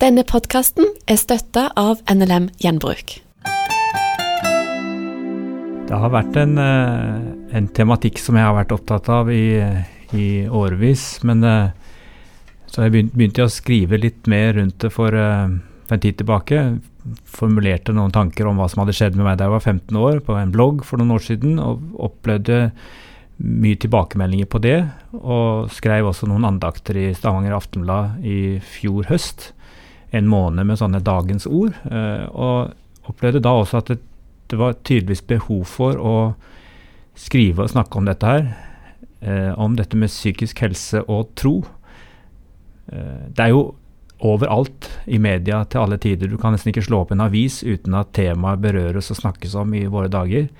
Denne podkasten er støtta av NLM Gjenbruk. Det har vært en, eh, en, tematikk som jeg har vært opptatt av i, i årevis. Men eh, så jeg begynte, begynte å skrive litt mer rundt det for, eh, for, en tid tilbake. Formulerte noen tanker om hva som hadde skjedd med meg da jeg var 15 år, på en blogg for noen år siden. Og opplevde mye tilbakemeldinger på det. Og skrev også noen andakter i Stavanger Aftenblad i fjor høst en måned med sånne dagens ord. Uh, og opplevde da også at det, det, var tydeligvis behov for å skrive og snakke om dette her. Uh, om dette med psykisk helse og tro. Uh, det er jo overalt i media til alle tider. Du kan nesten ikke slå opp en avis uten at temaet berøres og snakkes om i våre dager.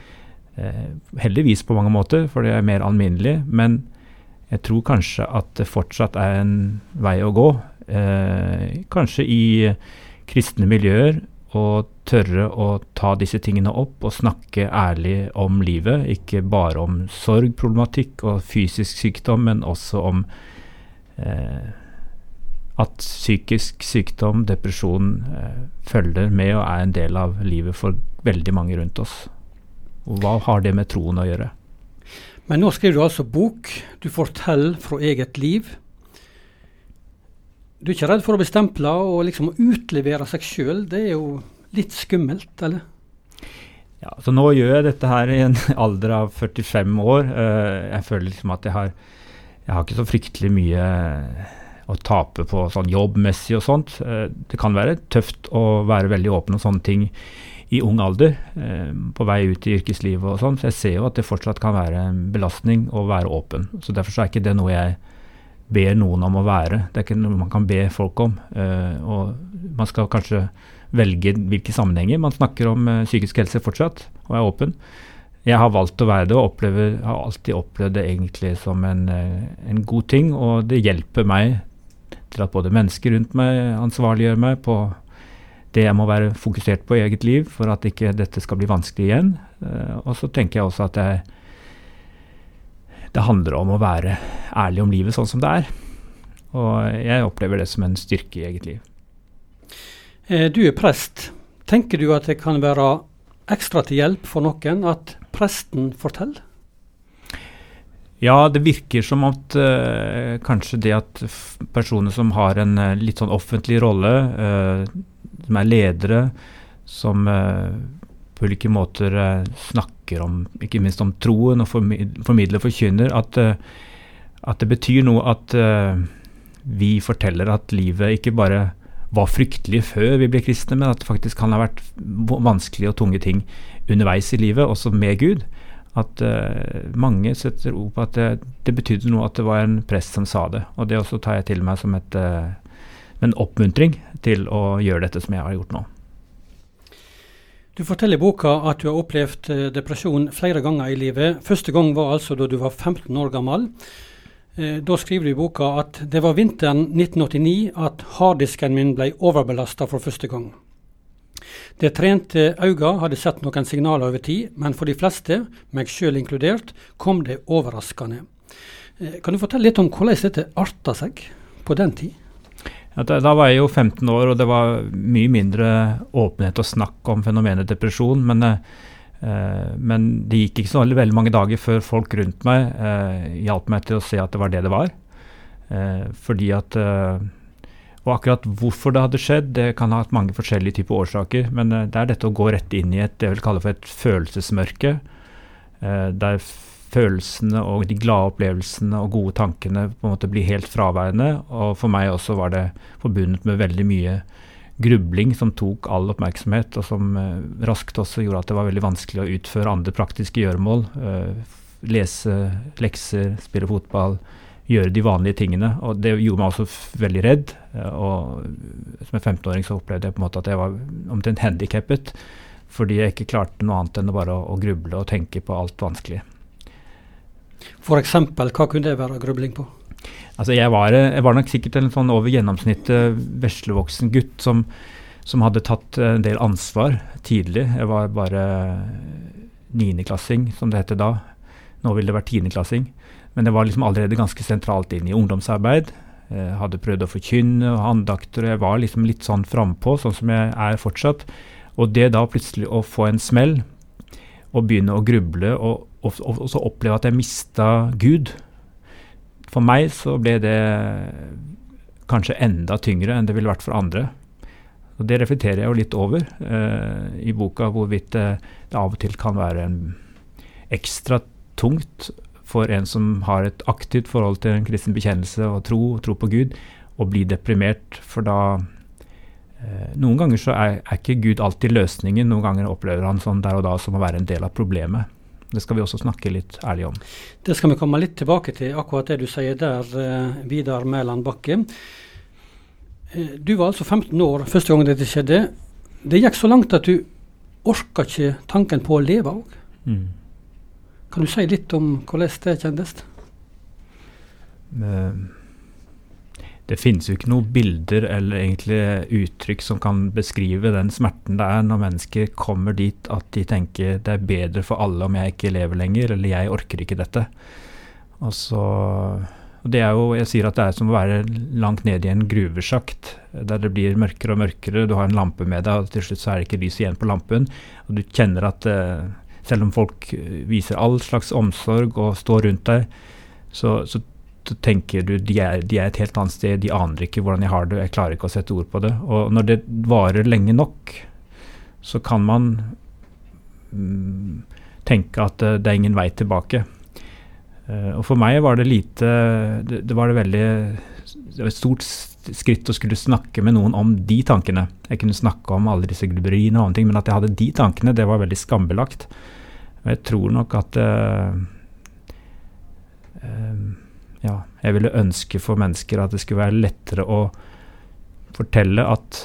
heldigvis på mange måter, for det er mer alminnelig. Men jeg tror kanskje at det fortsatt er en vei å gå eh, kanskje i kristne miljøer å tørre å ta disse tingene opp og snakke ærlig om livet. Ikke bare om sorgproblematikk og fysisk sykdom, men også om eh, at psykisk sykdom, depresjon, eh, følger med og er en del av livet for veldig mange rundt oss. Og hva har det med troen å gjøre? Men nå skriver du altså bok. Du forteller fra eget liv. Du er ikke redd for å bli stempla og liksom utlevere seg sjøl. Det er jo litt skummelt, eller? Ja, så Nå gjør jeg dette her i en alder av 45 år. Uh, jeg føler liksom at jeg har, jeg har ikke så fryktelig mye å tape på sånn jobbmessig og sånt. Uh, det kan være tøft å være veldig åpen om sånne ting i ung alder, uh, på vei ut i yrkeslivet og sånn. Så jeg ser jo at det fortsatt kan være en belastning å være åpen. Så Derfor så er ikke det noe jeg ber noen om å være. Det er ikke noe man kan be folk om. Uh, og man skal kanskje velge hvilke sammenhenger. Man snakker om uh, psykisk helse fortsatt, og er åpen. Jeg har valgt å være det, og opplever, har alltid opplevd det egentlig som en, en, god ting. Og det hjelper meg til at både mennesker rundt meg ansvarliggjør meg på det jeg må være fokusert på i eget liv for at ikke dette skal bli vanskelig igjen. og så tenker jeg også at jeg det handler om å være ærlig om livet sånn som det er. Og jeg opplever det som en styrke i eget liv. Eh, du er prest. Tenker du at det kan være ekstra til hjelp for noen at presten forteller? Ja, det virker som at uh, kanskje det at personer som har en litt sånn offentlig rolle, uh, som er ledere, som på ulike måter eh, snakker om, ikke minst om troen og formidler og forkynner, at, eh, at, det betyr noe at eh, vi forteller at livet ikke bare var fryktelig før vi ble kristne, men at det faktisk kan ha vært vanskelige og tunge ting underveis i livet, også med Gud. At mange setter ord på at det, det, betydde noe at det var en prest som sa det. Og det også tar jeg til meg som et, en oppmuntring til å gjøre dette som jeg har gjort nå. Du forteller i boka at du har opplevd eh, depresjon flere ganger i livet. Første gang var altså da du var 15 år gammel. Eh, da skriver du i boka at det var vinteren 1989 at harddisken min ble overbelasta for første gang. Det trente øynene hadde sett noen signaler over tid, men for de fleste, meg sjøl inkludert, kom det overraskende. Eh, kan du fortelle litt om hvordan dette arta seg på den tid? Da, da, var jeg jo 15 år, og det var mye mindre åpenhet og snakk om fenomenet depresjon. Men, eh, men det gikk ikke så veldig, mange dager før folk rundt meg eh, hjalp meg til å se at det var det det var. Eh, fordi at eh, Og akkurat hvorfor det hadde skjedd, det kan ha hatt mange forskjellige typer årsaker. Men eh, det er dette å gå rett inn i et det jeg vil kalle for et følelsesmørke. Eh, der følelsene og de glade opplevelsene og gode tankene på en måte blir helt fraværende. Og for meg også var det forbundet med veldig mye grubling som tok all oppmerksomhet, og som eh, raskt også gjorde at det var veldig vanskelig å utføre andre praktiske gjøremål. Eh, lese lekser, spille fotball, gjøre de vanlige tingene. Og det gjorde meg også veldig redd. Eh, og som en 15-åring så opplevde jeg på en måte at jeg var omtrent handikappet. Fordi jeg ikke klarte noe annet enn å bare å, å gruble og tenke på alt vanskelig. F.eks. hva kunne det være grubling på? Altså jeg var, jeg var, nok sikkert en sånn over gjennomsnittet veslevoksen gutt som, som, hadde tatt en del ansvar tidlig. Jeg var bare niendeklassing, som det heter da. Nå ville det vært tiendeklassing. Men jeg var liksom allerede ganske sentralt inn i ungdomsarbeid. Jeg hadde prøvd å forkynne og andakter, jeg var liksom litt sånn frampå, sånn som jeg er fortsatt. Og det da plutselig å få en smell, og begynne å gruble, og, og, så oppleve at jeg mista Gud For meg så ble det kanskje enda tyngre enn det ville vært for andre. Og Det reflekterer jeg jo litt over eh, i boka, hvorvidt det, det av og til kan være ekstra tungt for en som har et aktivt forhold til en kristen bekjennelse og tro, tro på Gud, å bli deprimert. For da eh, Noen ganger så er, er, ikke Gud alltid løsningen. Noen ganger opplever han sånn der og da som å være en del av problemet. Det skal vi også snakke litt ærlig om. Det skal vi komme litt tilbake til, akkurat det du sier der, eh, Vidar Mæland Bakke. Eh, du var altså 15 år første gang dette skjedde. Det gikk så langt at du orka ikke tanken på å leve òg. Mm. Kan du si litt om hvordan det kjennes? Det finnes jo ikke noen bilder eller egentlig uttrykk som kan beskrive den smerten det er når mennesker kommer dit at de tenker det er bedre for alle om jeg ikke lever lenger, eller jeg orker ikke dette. Og så og det er jo, Jeg sier at det er som å være langt ned i en gruvesjakt, der det blir mørkere og mørkere. Du har en lampe med deg, og til slutt så er det ikke lys igjen på lampen. Og du kjenner at uh, selv om folk eh, viser all slags omsorg og står rundt deg, så, så tenker du de er, de er, et helt annet sted, de aner ikke hvordan jeg har det, jeg klarer ikke å sette ord på det. Og når det varer lenge nok, så kan man mm, tenke at det, det, er ingen vei tilbake. Uh, og for meg var det lite Det, det var det veldig Det var et stort skritt å skulle snakke med noen om de tankene. Jeg kunne snakke om alle disse glubberiene og andre ting, men at jeg hadde de tankene, det var veldig skambelagt. Og jeg tror nok at uh, uh, Ja, jeg ville ønske for mennesker at det skulle være lettere å fortelle at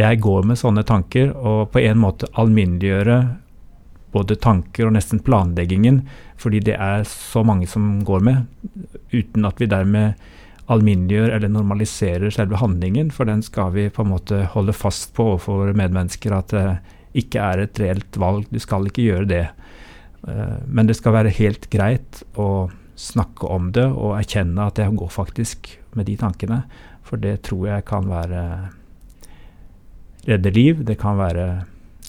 jeg går med sånne tanker, og på en måte alminneliggjøre både tanker og nesten planleggingen, fordi det er så mange som går med, uten at vi dermed alminneliggjør eller normaliserer selve handlingen, for den skal vi på en måte holde fast på overfor medmennesker at det ikke er et reelt valg. Du skal ikke gjøre det. Eh, men det skal være helt greit å snakke om det og erkjenne at jeg går faktisk med de tankene. For det tror jeg kan være redde liv, det kan være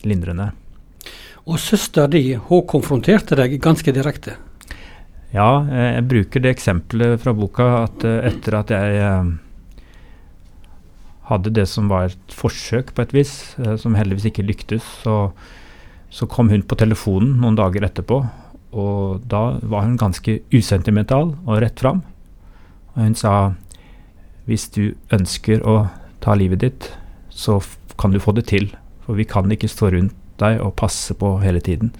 lindrende. Og søster di, hun konfronterte deg ganske direkte? Ja, eh, jeg bruker det eksempelet fra boka at eh, etter at jeg eh, hadde det som var et forsøk på et vis, som heldigvis ikke lyktes, så, så kom hun på telefonen noen dager etterpå. Og da var hun ganske usentimental og rett fram. Og hun sa hvis du ønsker å ta livet ditt, så kan du få det til. For vi kan ikke stå rundt deg og passe på hele tiden.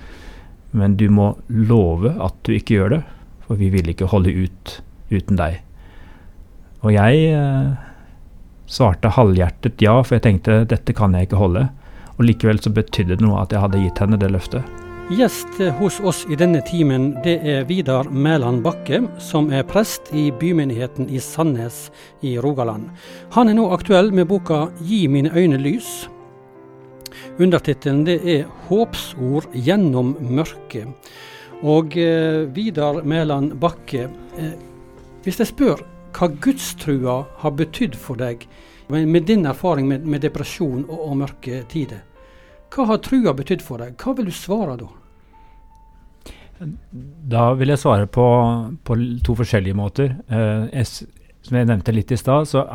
Men du må love at du ikke gjør det for vi vil ikke holde ut uten deg. Og jeg eh, svarte halvhjertet ja, for jeg tenkte dette kan jeg ikke holde. Og likevel så betydde det noe at jeg hadde gitt henne det løftet. Gjest hos oss i denne timen det er Vidar Mæland Bakke, som er prest i bymenigheten i Sandnes i Rogaland. Han er nå aktuell med boka 'Gi mine øyne lys'. Undertittelen det er 'Håpsord gjennom mørket'. Og eh, Vidar Mæland Bakke, eh, hvis jeg spør hva gudstrua har betydd for deg, med, med din erfaring med, med depresjon og, og, mørke tider, hva har trua betydd for deg? Hva vil du svare da? Da vil jeg svare på, på to forskjellige måter. Eh, som jeg nevnte litt i stad, så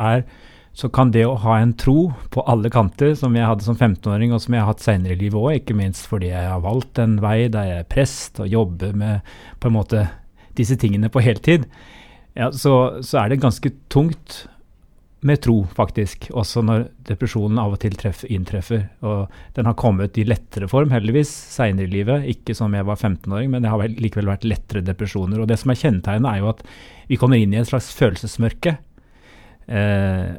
så kan det å ha en tro på alle kanter, som jeg hadde som 15-åring, og som jeg har hatt senere i livet òg, ikke minst fordi jeg har valgt en vei der jeg er prest og jobber med på en måte disse tingene på heltid, ja, så, så, er det ganske tungt med tro, faktisk, også når depresjonen av og til treff, inntreffer. Og den har kommet i lettere form, heldigvis, seinere i livet. Ikke som jeg var 15-åring, men det har likevel vært lettere depresjoner. Og det som er kjennetegnet, er jo at vi kommer inn i et slags følelsesmørke. Eh,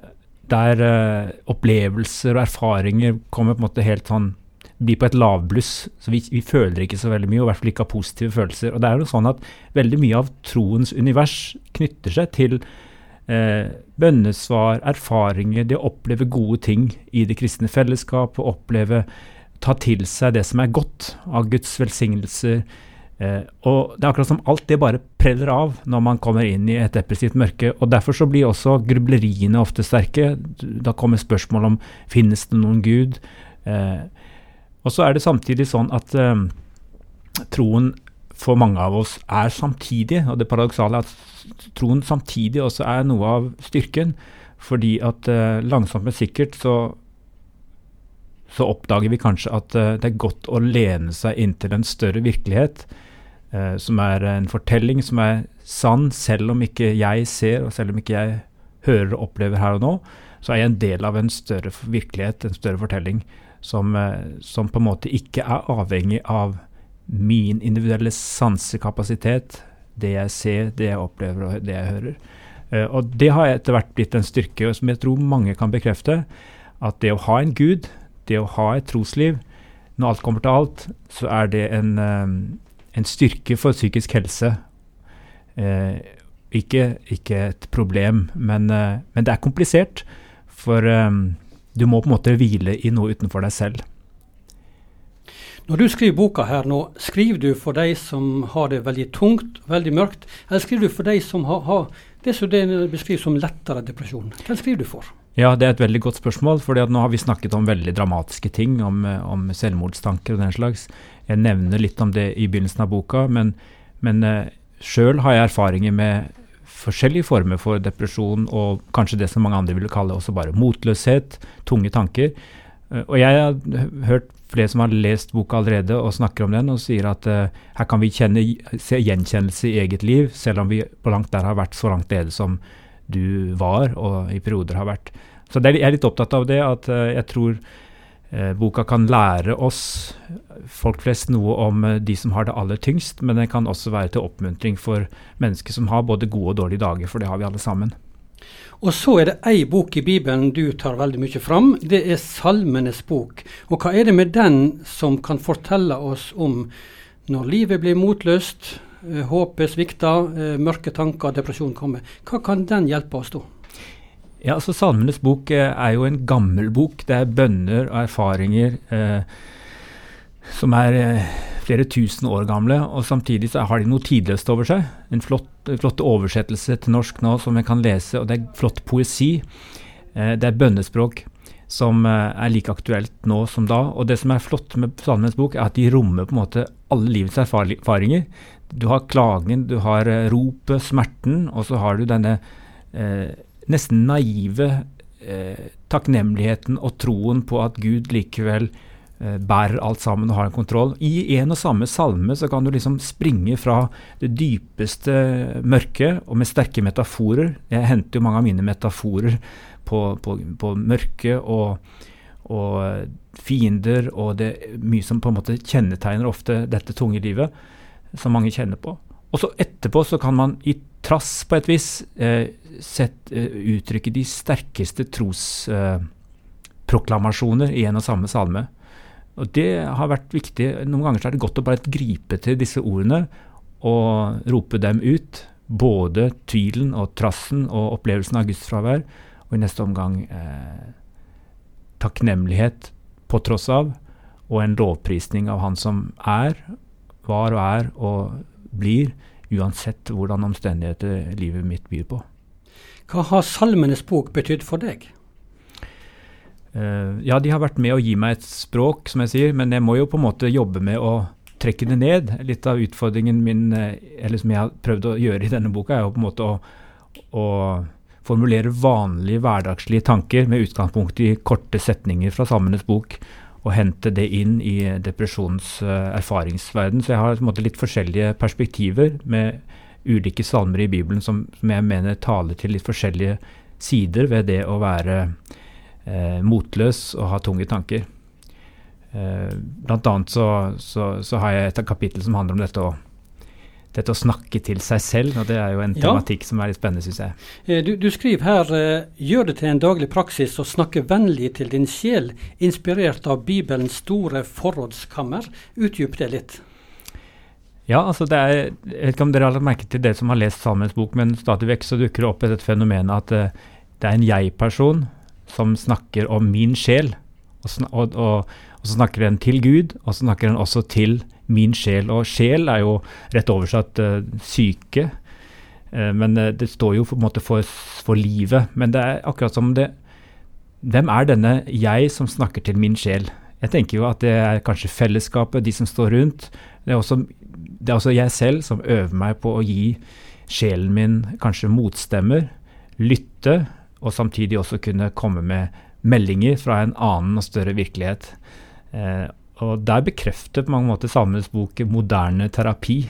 der eh, opplevelser og erfaringer kommer på en måte helt sånn blir på et lavbluss. Så vi, vi, føler ikke så veldig mye, og i hvert fall ikke har positive følelser. Og det er jo sånn at veldig mye av troens univers knytter seg til eh, bønnesvar, erfaringer, det å oppleve gode ting i det kristne fellesskap, å oppleve Ta til seg det som er godt av Guds velsignelser, Eh, og det er akkurat som alt det bare preller av når man kommer inn i et depressivt mørke. og Derfor så blir også grubleriene ofte sterke. Da kommer spørsmål om finnes det noen gud. Eh, og så er det samtidig sånn at eh, troen for mange av oss er samtidig, og det paradoksale er at troen samtidig også er noe av styrken. Fordi at eh, langsomt, men sikkert så så oppdager vi kanskje at uh, det er godt å lene seg inntil en større virkelighet. Uh, som er en fortelling som er sann, selv om ikke jeg ser, og selv om ikke jeg hører og opplever her og nå, så er jeg en del av en større virkelighet, en større fortelling, som, uh, som på en måte ikke er avhengig av min individuelle sansekapasitet, det jeg ser, det jeg opplever og det jeg hører. og det har etter hvert blitt en styrke som jeg tror mange kan bekrefte. At det å ha en gud, det å ha et trosliv, når alt kommer til alt, så er det en, en styrke for psykisk helse. Eh, ikke, ikke, et problem, men, eh, men, det er komplisert. For um, du må på en måte hvile i noe utenfor deg selv. Når du skriver boka her nå, skriver du for de som har det veldig tungt, veldig mørkt, eller skriver du for de som har, har det som det beskrives som lettere depresjon? Hvem skriver du for? Ja, det er et veldig godt spørsmål. for nå har vi snakket om veldig dramatiske ting, om, om, selvmordstanker og den slags. Jeg nevner litt om det i begynnelsen av boka, men, men uh, sjøl har jeg erfaringer med forskjellige former for depresjon, og kanskje det som mange andre ville kalle også bare motløshet, tunge tanker. Uh, og jeg har hørt flere som har lest boka allerede og snakker om den, og sier at uh, her kan vi kjenne, se gjenkjennelse i eget liv, selv om vi på langt der har vært så langt nede som du var, og i perioder har vært. Så er, jeg er litt opptatt av det, at uh, jeg tror uh, boka kan lære oss, folk flest, noe om de som har det aller tyngst, men den kan også være til oppmuntring for mennesker som har både gode og dårlige dager, for det har vi alle sammen. Og så er det ei bok i Bibelen du tar veldig mye fram. Det er Salmenes bok. Og hva er det med den som kan fortelle oss om når livet blir motløst, håpet svikter, mørke tanker, depresjon kommer? Hva kan den hjelpe oss da? Ja, altså Salmenes bok eh, er jo en gammel bok. Det er bønner og erfaringer eh, som er eh, flere tusen år gamle. Og samtidig så har de noe tidløst over seg. En flott, flott oversettelse til norsk nå som vi kan lese, og det er flott poesi. Eh, det er bønnespråk som eh, er like aktuelt nå som da. Og det som er flott med Salmens bok, er at de rommer på en måte alle livets erfaringer. Du har klagen, du har eh, ropet, smerten, og så har du denne eh, nesten naive eh, takknemligheten og troen på at Gud likevel bærer alt sammen og har en kontroll. I en og samme salme så kan du liksom springe fra det dypeste mørket og med sterke metaforer. Jeg henter jo mange av mine metaforer på, på, på mørke og, og, fiender og det mye som på en måte kjennetegner ofte dette tunge livet, som mange kjenner på. Og så etterpå så kan man i trass på et vis eh, sett, eh, uttrykke de sterkeste trosproklamasjoner eh, i en og samme salme. Og Det har vært viktig. Noen ganger er det godt å bare gripe til disse ordene og rope dem ut. Både tvilen og trassen og opplevelsen av gudsfravær, og i neste omgang eh, takknemlighet på tross av, og en lovprisning av Han som er, var og er og blir, uansett hvordan omstendigheter livet mitt byr på. Hva har Salmenes bok betydd for deg? Uh, ja, de har vært med å gi meg et språk, som jeg sier, men jeg må jo på en måte jobbe med å trekke det ned. Litt av utfordringen min, eh, eller som jeg har prøvd å gjøre i denne boka, er jo på en måte å, å formulere vanlige hverdagslige tanker med utgangspunkt i korte setninger fra Salmenes bok og hente det inn i depresjonens uh, erfaringsverden. Så jeg har måte, litt forskjellige perspektiver med ulike salmer i Bibelen som, som, jeg mener taler til litt forskjellige sider ved det å være uh, motløs og ha tunge tanker. Eh, blant annet så, så, så, har jeg et kapittel som handler om dette å dette å snakke til seg selv, og det er jo en tematikk ja. som er litt spennende, syns jeg. Eh, du, du, skriver her uh, gjør det til en daglig praksis å snakke vennlig til din sjel, inspirert av Bibelens store forrådskammer. Utdyp det litt. Ja, altså det er, Jeg vet ikke om dere har lagt merke til det som har lest Salmens bok, men stadig vekk så dukker det opp et fenomen at uh, det er en jeg-person som snakker om min sjel. Og, og, og, og, så snakker den til Gud, og så snakker den også til min sjel. Og sjel er jo rett oversatt uh, syke. Uh, men uh, det står jo på en måte for, for, livet. Men det er akkurat som det Hvem er denne jeg som snakker til min sjel? Jeg tenker jo at det er kanskje fellesskapet, de som står rundt. Det er også, det er også jeg selv som øver meg på å gi sjelen min kanskje motstemmer. Lytte, og samtidig også kunne komme med meldinger fra en annen og større virkelighet. Eh, og Der bekrefter på mange måter Salmenes bok moderne terapi.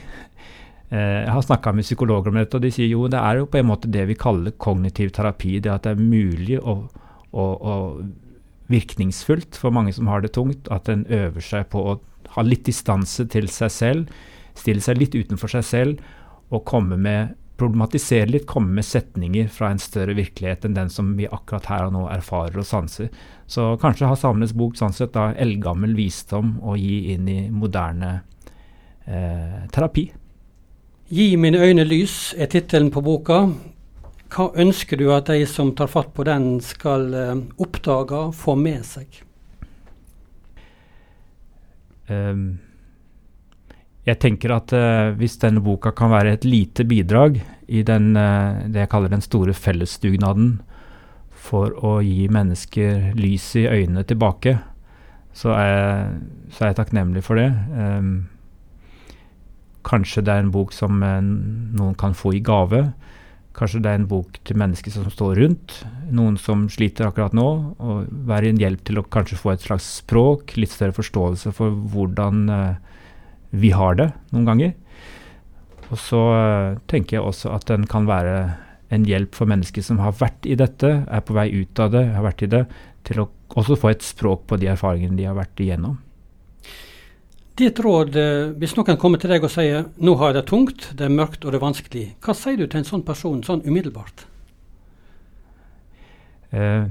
Eh, jeg har snakka med psykologer om dette, og de sier jo det er jo på en måte det vi kaller kognitiv terapi. Det at det er mulig og, og, virkningsfullt for mange som har det tungt, at en øver seg på å ha litt distanse til seg selv, stille seg litt utenfor seg selv og komme med problematisere litt, komme med setninger fra en større virkelighet enn den som vi akkurat her og nå erfarer og sanser. Så kanskje har Samenes bok sånn sett da eldgammel visdom å gi inn i moderne eh, terapi. 'Gi mine øyne lys' er tittelen på boka. Hva ønsker du at de som tar fatt på den, skal eh, oppdage, få med seg? Um, jeg tenker at uh, hvis denne boka kan være et lite bidrag i den, uh, det jeg kaller den store fellesdugnaden for å gi mennesker lys i øynene tilbake, så er jeg, så er jeg takknemlig for det. Um, kanskje det er en bok som uh, noen kan få i gave. Kanskje det er en bok til mennesker som står rundt, noen som sliter akkurat nå. og Være en hjelp til å kanskje få et slags språk, litt større forståelse for hvordan uh, vi har det noen ganger. Og så uh, tenker jeg også at den kan være en hjelp for mennesker som har vært i dette, er på vei ut av det, har vært i det, til å også få et språk på de erfaringene de har vært igjennom. Ditt råd, eh, hvis noen kommer til deg og sier 'nå har jeg det tungt, det er mørkt og det er vanskelig', hva sier du til en sånn person sånn umiddelbart? Uh,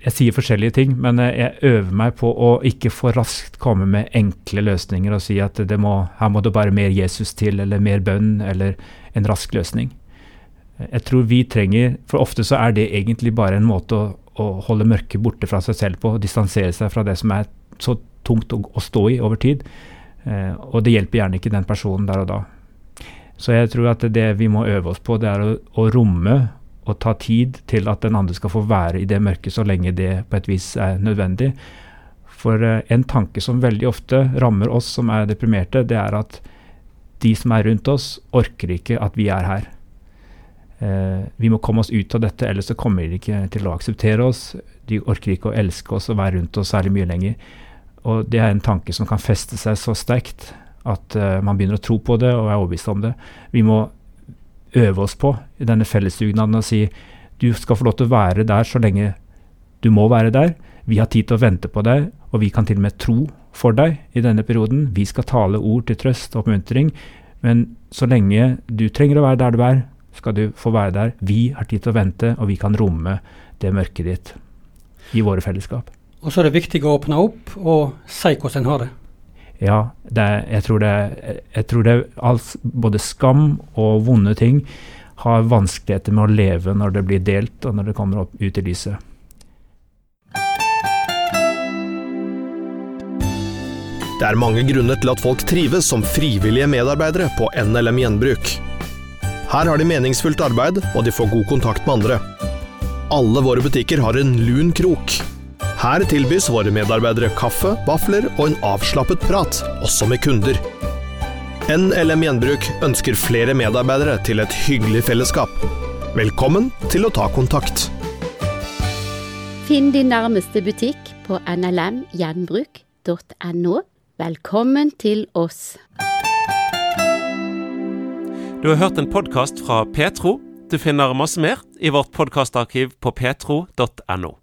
jeg sier forskjellige ting, men eh, jeg øver meg på å ikke for raskt komme med enkle løsninger og si at må, her må det bare mer Jesus til, eller mer bønn, eller en rask løsning. Jeg tror vi trenger For ofte så er det egentlig bare en måte å, å holde mørket borte fra seg selv på, og distansere seg fra det som er så tungt å, å stå i over tid. Eh, og det hjelper gjerne ikke den personen der og da. Så jeg tror at det vi må øve oss på, det er å, å romme og ta tid til at den andre skal få være i det mørket så lenge det på et vis er nødvendig. For uh, en tanke som veldig ofte rammer oss som er deprimerte, det er at de som er rundt oss, orker ikke at vi er her. Uh, vi må komme oss ut av dette, ellers så kommer de ikke til å akseptere oss. De orker ikke å elske oss og være rundt oss særlig mye lenger. Og det er en tanke som kan feste seg så sterkt at uh, man begynner å tro på det og er overbevist om det. Vi må øve oss på i denne fellesdugnaden og si du skal få lov til å være der så lenge du må være der. Vi har tid til å vente på deg, og vi kan til og med tro for deg i denne perioden. Vi skal tale ord til trøst og oppmuntring, men så lenge du trenger å være der du er, skal du få være der. Vi har tid til å vente, og vi kan romme det mørket ditt i våre fellesskap. Og så er det viktig å åpne opp og si hvordan en har det. Ja, det, jeg tror det, jeg tror det alt, både skam og vonde ting har vanskeligheter med å leve når det blir delt, og når det kommer opp ut i lyset. Det er mange grunner til at folk trives som frivillige medarbeidere på NLM Gjenbruk. Her har de meningsfullt arbeid, og de får god kontakt med andre. Alle våre butikker har en lun krok her tilbys våre medarbeidere kaffe, vafler og en avslappet prat, også med kunder. NLM Gjenbruk ønsker flere medarbeidere til et hyggelig fellesskap. Velkommen til å ta kontakt. Finn din nærmeste butikk på nlmgjenbruk.no. Velkommen til oss. Du har hørt en podkast fra Petro. Du finner masse mer i vårt podkastarkiv på petro.no.